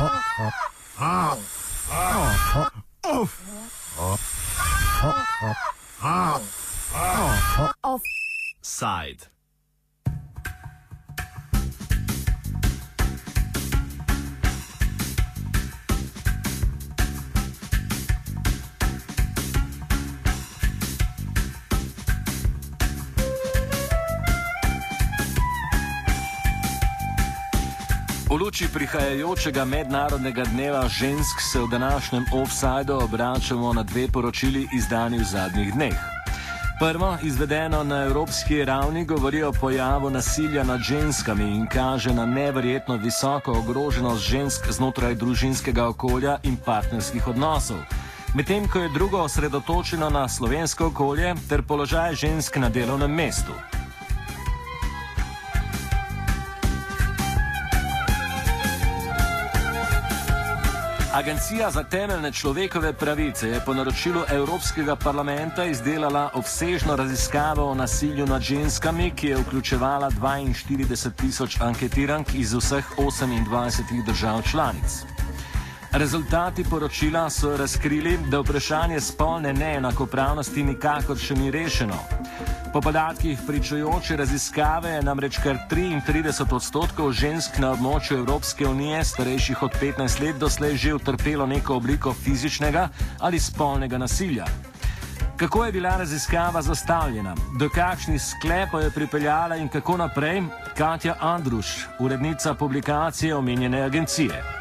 Offside. V luči prihajajočega mednarodnega dneva žensk se v današnjem offsajdu obračamo na dve poročili izdani v zadnjih dneh. Prvo, izvedeno na evropski ravni, govori o pojavu nasilja nad ženskami in kaže na neverjetno visoko ogroženost žensk znotraj družinskega okolja in partnerskih odnosov. Medtem ko je drugo osredotočeno na slovensko okolje ter položaj žensk na delovnem mestu. Agencija za temeljne človekove pravice je po naročilu Evropskega parlamenta izdelala obsežno raziskavo o nasilju nad ženskami, ki je vključevala 42 tisoč anketirank iz vseh 28 držav članic. Rezultati poročila so razkrili, da vprašanje spolne neenakopravnosti nikakor še ni rešeno. Po podatkih pričujoče raziskave je namreč kar 33 odstotkov žensk na območju Evropske unije starejših od 15 let doslej že utrpelo neko obliko fizičnega ali spolnega nasilja. Kako je bila raziskava zastavljena, do kakšnih sklepov je pripeljala in kako naprej, Katja Andruš, urednica publikacije omenjene agencije.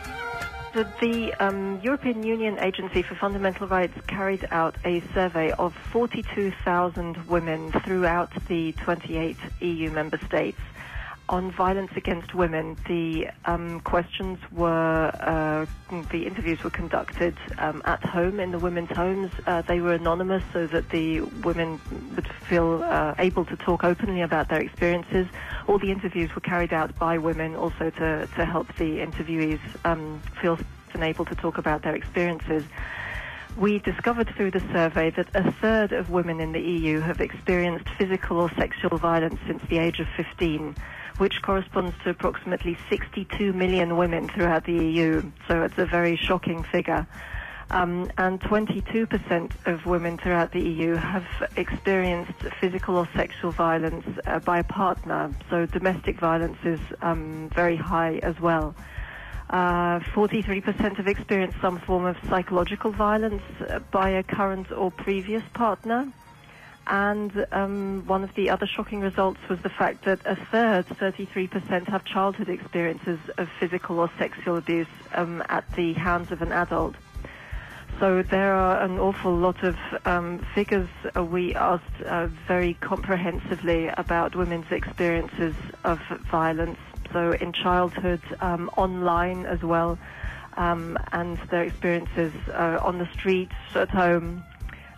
So the um, European Union Agency for Fundamental Rights carried out a survey of 42,000 women throughout the 28 EU member states on violence against women. The um, questions were, uh, the interviews were conducted um, at home in the women's homes. Uh, they were anonymous so that the women would feel uh, able to talk openly about their experiences. All the interviews were carried out by women also to, to help the interviewees um, feel able to talk about their experiences. We discovered through the survey that a third of women in the EU have experienced physical or sexual violence since the age of 15, which corresponds to approximately 62 million women throughout the EU. So it's a very shocking figure. Um, and 22% of women throughout the EU have experienced physical or sexual violence uh, by a partner. So domestic violence is um, very high as well. Uh, 43% have experienced some form of psychological violence uh, by a current or previous partner. And um, one of the other shocking results was the fact that a third, 33%, have childhood experiences of physical or sexual abuse um, at the hands of an adult. So there are an awful lot of um, figures. Uh, we asked uh, very comprehensively about women's experiences of violence so in childhood, um, online as well, um, and their experiences uh, on the streets, at home.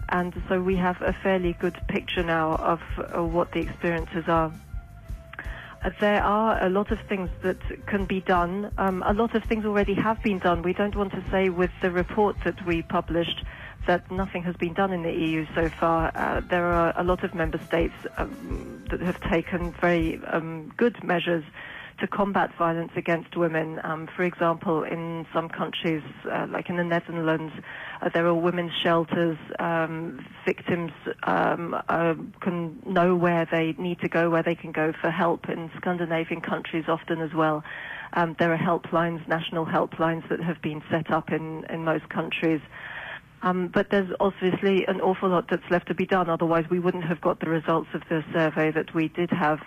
And so we have a fairly good picture now of uh, what the experiences are. Uh, there are a lot of things that can be done. Um, a lot of things already have been done. We don't want to say with the report that we published that nothing has been done in the EU so far. Uh, there are a lot of member states um, that have taken very um, good measures to combat violence against women. Um, for example, in some countries, uh, like in the Netherlands, uh, there are women's shelters. Um, victims um, uh, can know where they need to go, where they can go for help. In Scandinavian countries, often as well, um, there are helplines, national helplines that have been set up in, in most countries. Um, but there's obviously an awful lot that's left to be done. Otherwise, we wouldn't have got the results of the survey that we did have.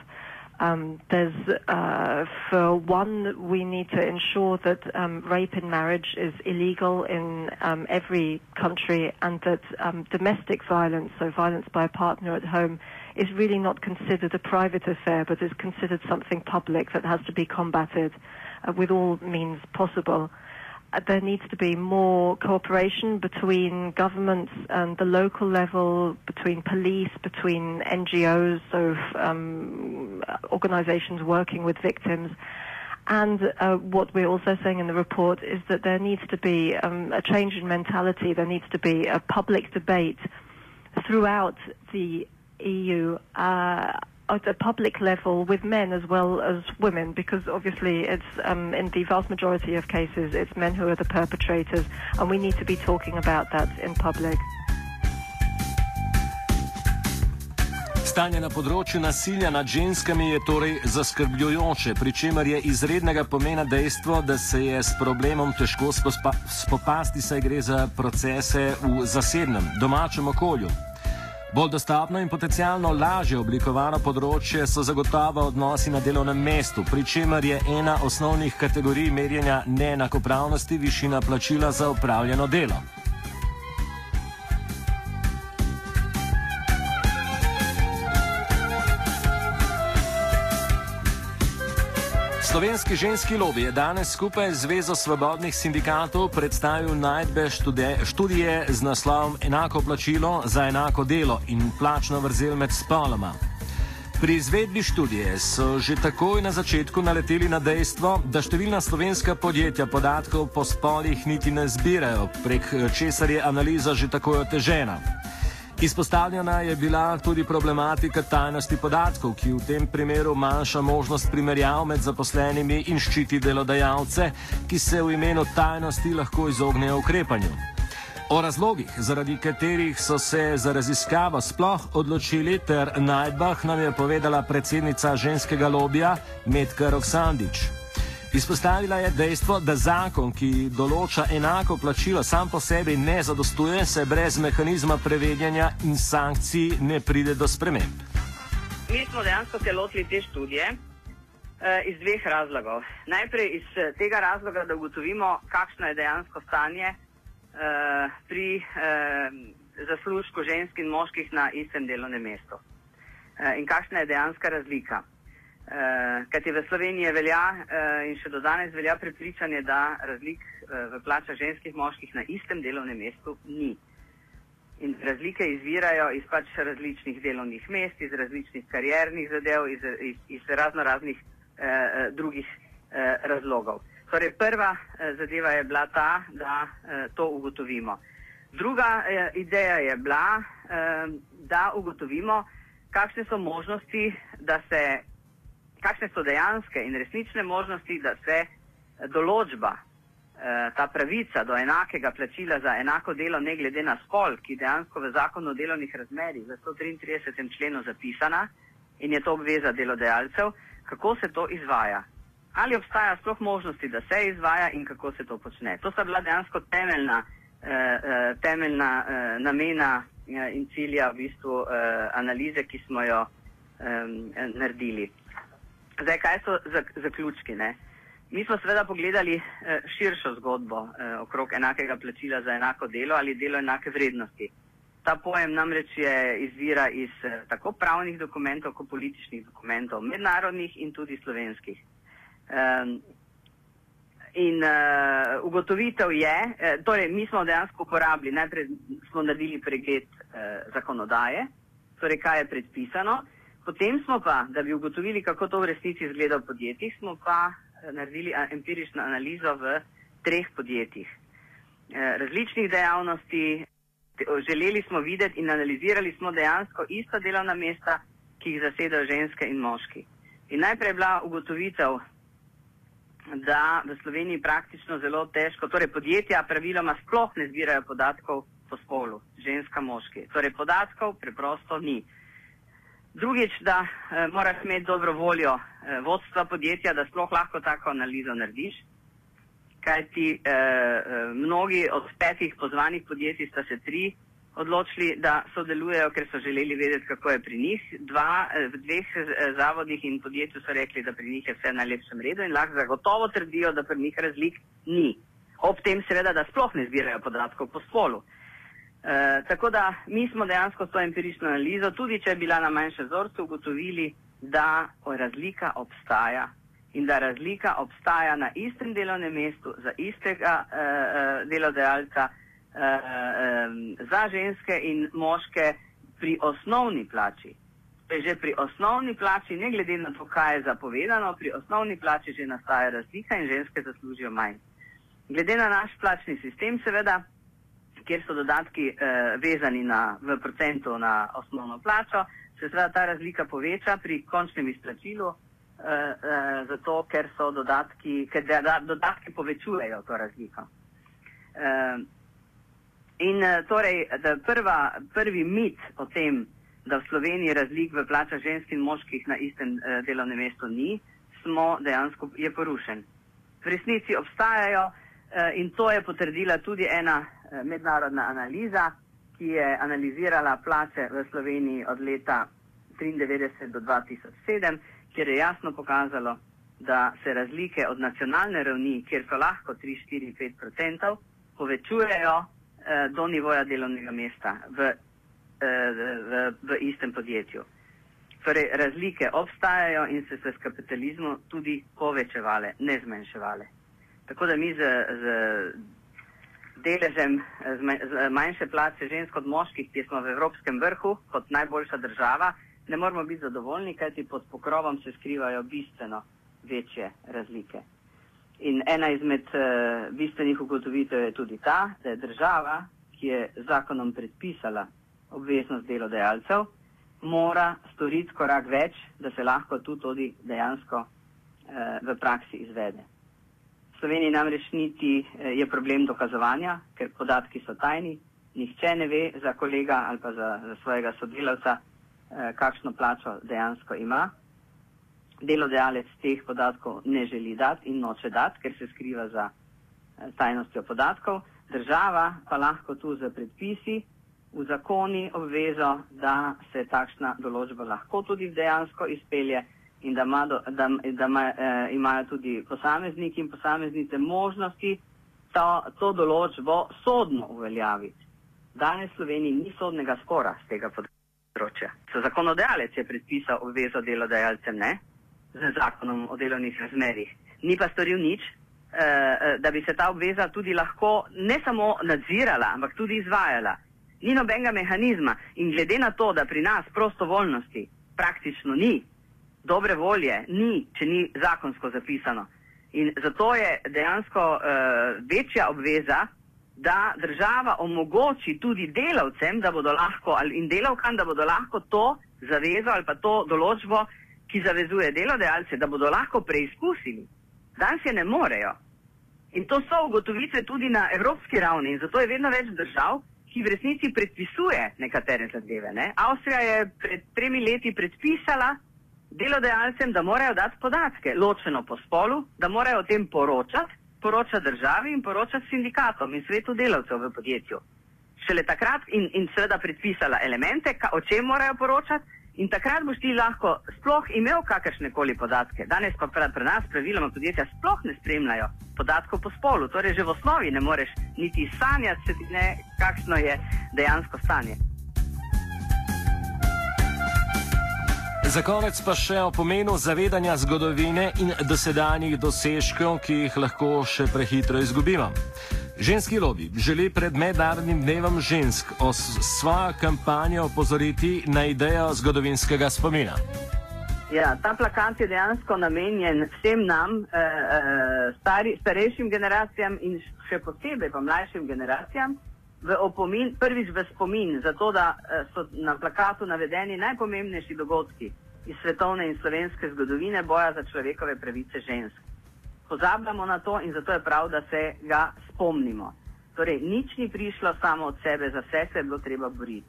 Um, there's, uh, for one, we need to ensure that um, rape in marriage is illegal in um, every country and that um, domestic violence, so violence by a partner at home, is really not considered a private affair but is considered something public that has to be combated uh, with all means possible. There needs to be more cooperation between governments and the local level, between police, between NGOs, so um, organizations working with victims. And uh, what we're also saying in the report is that there needs to be um, a change in mentality. There needs to be a public debate throughout the EU uh, at a public level with men as well as women, because obviously it's um, in the vast majority of cases it's men who are the perpetrators, and we need to be talking about that in public. Stanje na področju nasilja nad ženskami je torej zaskrbljujoče, pri čemer je izrednega pomena dejstvo, da se je s problemom težko spopasti, saj gre za procese v zasebnem, domačem okolju. Bolj dostopno in potencialno lažje oblikovano področje so zagotovo odnosi na delovnem mestu, pri čemer je ena osnovnih kategorij merjenja neenakopravnosti višina plačila za upravljeno delo. Slovenski ženski lobby je danes skupaj z Zvezo svobodnih sindikatov predstavil najdbe študije z naslovom Enako plačilo za enako delo in plačno vrzel med spoloma. Pri izvedbi študije so že takoj na začetku naleteli na dejstvo, da številna slovenska podjetja podatkov po spolih niti ne zbirajo, prek česar je analiza že takoj otežena. Izpostavljena je bila tudi problematika tajnosti podatkov, ki v tem primeru manjša možnost primerjav med zaposlenimi in ščiti delodajalce, ki se v imenu tajnosti lahko izognejo ukrepanju. O razlogih, zaradi katerih so se za raziskavo sploh odločili, ter najdbah nam je povedala predsednica ženskega lobija Medka Roksandič. Izpostavila je dejstvo, da zakon, ki določa enako plačilo, sam po sebi ne zadostuje, se brez mehanizma prevedanja in sankcij ne pride do sprememb. Mi smo dejansko se lotili te študije uh, iz dveh razlogov. Najprej iz uh, tega razloga, da ugotovimo, kakšno je dejansko stanje uh, pri uh, zaslužku žensk in moških na istem delovnem mestu uh, in kakšna je dejanska razlika. Uh, Kajti v Sloveniji velja uh, in še do danes velja prepričanje, da razlik uh, v plačah ženskih in moških na istem delovnem mestu ni. In razlike izvirajo iz pač različnih delovnih mest, iz različnih kariernih zadev, iz, iz, iz razno raznih uh, drugih uh, razlogov. Torej, prva uh, zadeva je bila ta, da uh, to ugotovimo. Druga uh, ideja je bila, uh, da ugotovimo, kakšne so možnosti, da se kakšne so dejanske in resnične možnosti, da se določba, eh, ta pravica do enakega plačila za enako delo, ne glede na spol, ki dejansko v zakonu o delovnih razmerih v 133. členu zapisana in je to obveza delodajalcev, kako se to izvaja. Ali obstaja sploh možnosti, da se izvaja in kako se to počne. To sta bila dejansko temeljna, eh, eh, temeljna namena in cilja v bistvu analize, ki smo jo naredili. Zdaj, kaj so zaključki? Ne? Mi smo seveda pogledali eh, širšo zgodbo eh, okrog enakega plačila za enako delo ali delo enake vrednosti. Ta pojem namreč je izvira iz eh, tako pravnih dokumentov, kot političnih dokumentov, mednarodnih in tudi slovenskih. Um, in uh, ugotovitev je, uh, torej mi smo dejansko uporabili, najprej smo naredili pregled uh, zakonodaje, torej kaj je predpisano, Potem smo pa, da bi ugotovili, kako to v resnici izgleda v podjetjih, smo pa eh, naredili empirično analizo v treh podjetjih. Eh, različnih dejavnosti, želeli smo videti in analizirali smo dejansko ista delovna mesta, ki jih zasedajo ženske in moški. In najprej je bila ugotovitev, da v Sloveniji praktično zelo težko, torej podjetja praviloma sploh ne zbirajo podatkov po spolu, ženska, moški. Torej podatkov preprosto ni. Drugič, da eh, moraš imeti dobro voljo eh, vodstva podjetja, da sploh lahko tako analizo narediš. Kaj ti eh, eh, mnogi od petih pozvanih podjetij sta se tri odločili, da sodelujejo, ker so želeli vedeti, kako je pri njih. Dva, eh, v dveh eh, zavodih in podjetju so rekli, da pri njih je vse na lepšem redu in lahko zagotovo trdijo, da pri njih razlik ni. Ob tem seveda, da sploh ne zbirajo podatkov po spolu. Eh, tako da mi smo dejansko s to empirično analizo, tudi če je bila na manjšem vzorcu, ugotovili, da razlika obstaja in da razlika obstaja na istem delovnem mestu za istega uh, delodajalca uh, um, za ženske in moške pri osnovni plači. Že pri osnovni plači, ne glede na to, kaj je zapovedano, pri osnovni plači že nastaja razlika in ženske zaslužijo manj. Glede na naš plačni sistem, seveda, kjer so dodatki eh, vezani na, v procentu na osnovno plačo, se seveda ta razlika poveča pri končnem izplačilu, uh, uh, zato ker so dodatki, ker da, dodatki povečujejo to razliko. Uh, in uh, torej, da prva, prvi mit o tem, da v Sloveniji razlik v plačah žensk in moških na istem uh, delovnem mestu ni, smo dejansko je porušen. V resnici obstajajo uh, in to je potrdila tudi ena mednarodna analiza, ki je analizirala plače v Sloveniji od leta 1993 do 2007, kjer je jasno pokazalo, da se razlike od nacionalne ravni, kjer so lahko 3, 4, 5 odstotkov, povečujejo eh, do nivoja delovnega mesta v, eh, v, v istem podjetju. Torej, razlike obstajajo in se se s kapitalizmom tudi povečevale, ne zmanjševale. Tako da mi z, z deležem z manjše plače žensk od moških, ki smo v evropskem vrhu kot najboljša država, ne moramo biti zadovoljni, kajti pod pokrovom se skrivajo bistveno večje razlike. In ena izmed uh, bistvenih ugotovitev je tudi ta, da je država, ki je zakonom predpisala obveznost delodajalcev, mora storiti korak več, da se lahko tu tudi dejansko uh, v praksi izvede. Sloveniji namreč niti eh, je problem dokazovanja, ker podatki so tajni, nihče ne ve za kolega ali pa za, za svojega sodelavca, eh, kakšno plačo dejansko ima. Delodajalec teh podatkov ne želi dati in noče dati, ker se skriva za eh, tajnostjo podatkov. Država pa lahko tu za predpisi v zakoni obvezo, da se takšna določba lahko tudi dejansko izpelje in da, ima da, da ima, eh, imajo tudi posamezniki in posameznice možnosti to, to določbo sodno uveljaviti. Danes v Sloveniji ni sodnega spora z tega področja. So zakonodajalec je predpisal obvezo delodajalcem, ne, z zakonom o delovnih razmerih. Ni pa storil nič, eh, eh, da bi se ta obveza tudi lahko ne samo nadzirala, ampak tudi izvajala. Ni nobenega mehanizma in glede na to, da pri nas prostovoljnosti praktično ni, dobre volje ni, če ni zakonsko zapisano. In zato je dejansko uh, večja obveza, da država omogoči tudi delavcem, da bodo lahko, in delavkam, da bodo lahko to zavezo ali pa to določbo, ki zavezuje delodajalce, da bodo lahko preizkusili. Danes je ne morejo. In to so ugotovitve tudi na evropski ravni. In zato je vedno več držav, ki v resnici predpisuje nekatere zadeve. Ne? Avstrija je pred tremi leti predpisala, delodajalcem, da morajo dati podatke, ločeno po spolu, da morajo o tem poročati, poročati državi in poročati sindikatom in svetu delavcev v podjetju. Šele takrat in, in seveda predpisala elemente, ka, o čem morajo poročati in takrat boš ti lahko sploh imel kakršne koli podatke. Danes pa pri, pri nas praviloma podjetja sploh ne spremljajo podatkov po spolu, torej že v osnovi ne moreš niti sanjati, kakšno je dejansko stanje. Za konec pa še o pomenu zavedanja zgodovine in dosedanjih dosežkov, ki jih lahko še prehitro izgubimo. Ženski lobby želi pred mednarodnim dnevom žensk o svojo kampanjo opozoriti na idejo zgodovinskega spomina. Ja, ta plakat je dejansko namenjen vsem nam, eh, eh, stari, starejšim generacijam in še posebej pa mlajšim generacijam, v opomin, prvič v spomin, zato da eh, so na plakatu navedeni najpomembnejši dogodki iz svetovne in slovenske zgodovine boja za človekove pravice žensk. Pozabljamo na to in zato je prav, da se ga spomnimo. Torej, nič ni prišlo samo od sebe, za vse se je bilo treba boriti.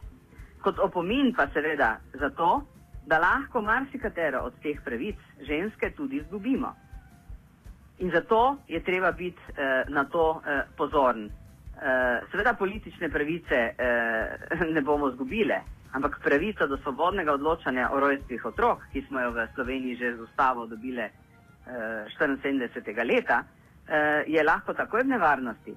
Kot opomin pa seveda zato, da lahko marsikatero od teh pravic ženske tudi izgubimo. In zato je treba biti eh, na to eh, pozoren. Eh, seveda politične pravice eh, ne bomo izgubile, ampak pravica do svobodnega odločanja o rojstvih otrok, ki smo jo v Sloveniji že z ustavo dobile eh, 74. leta, eh, je lahko takoj v nevarnosti.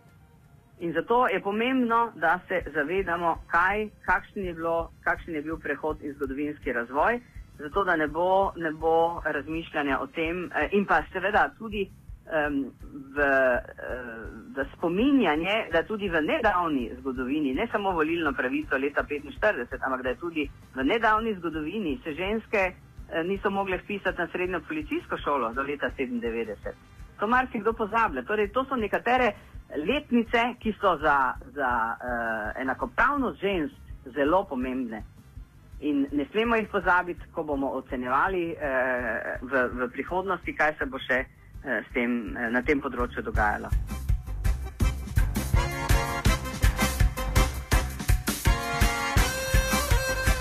In zato je pomembno, da se zavedamo, kaj, kakšen, je bilo, kakšen je bil prehod in zgodovinski razvoj, zato da ne bo, ne bo razmišljanja o tem in pa seveda tudi um, v, v spominjanje, da tudi v nedavni zgodovini, ne samo volilno pravico leta 1945, ampak da je tudi v nedavni zgodovini se ženske uh, niso mogle vpisati na srednjo policijsko šolo do leta 1997. To marsikdo pozablja. Torej, to so nekatere letnice, ki so za, za uh, enakopravnost žensk zelo pomembne. In ne smemo jih pozabiti, ko bomo ocenjevali eh, v, v prihodnosti, kaj se bo še eh, tem, eh, na tem področju dogajalo.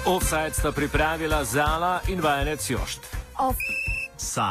Offside sta pripravila Zala in vajenec Jošt. Off.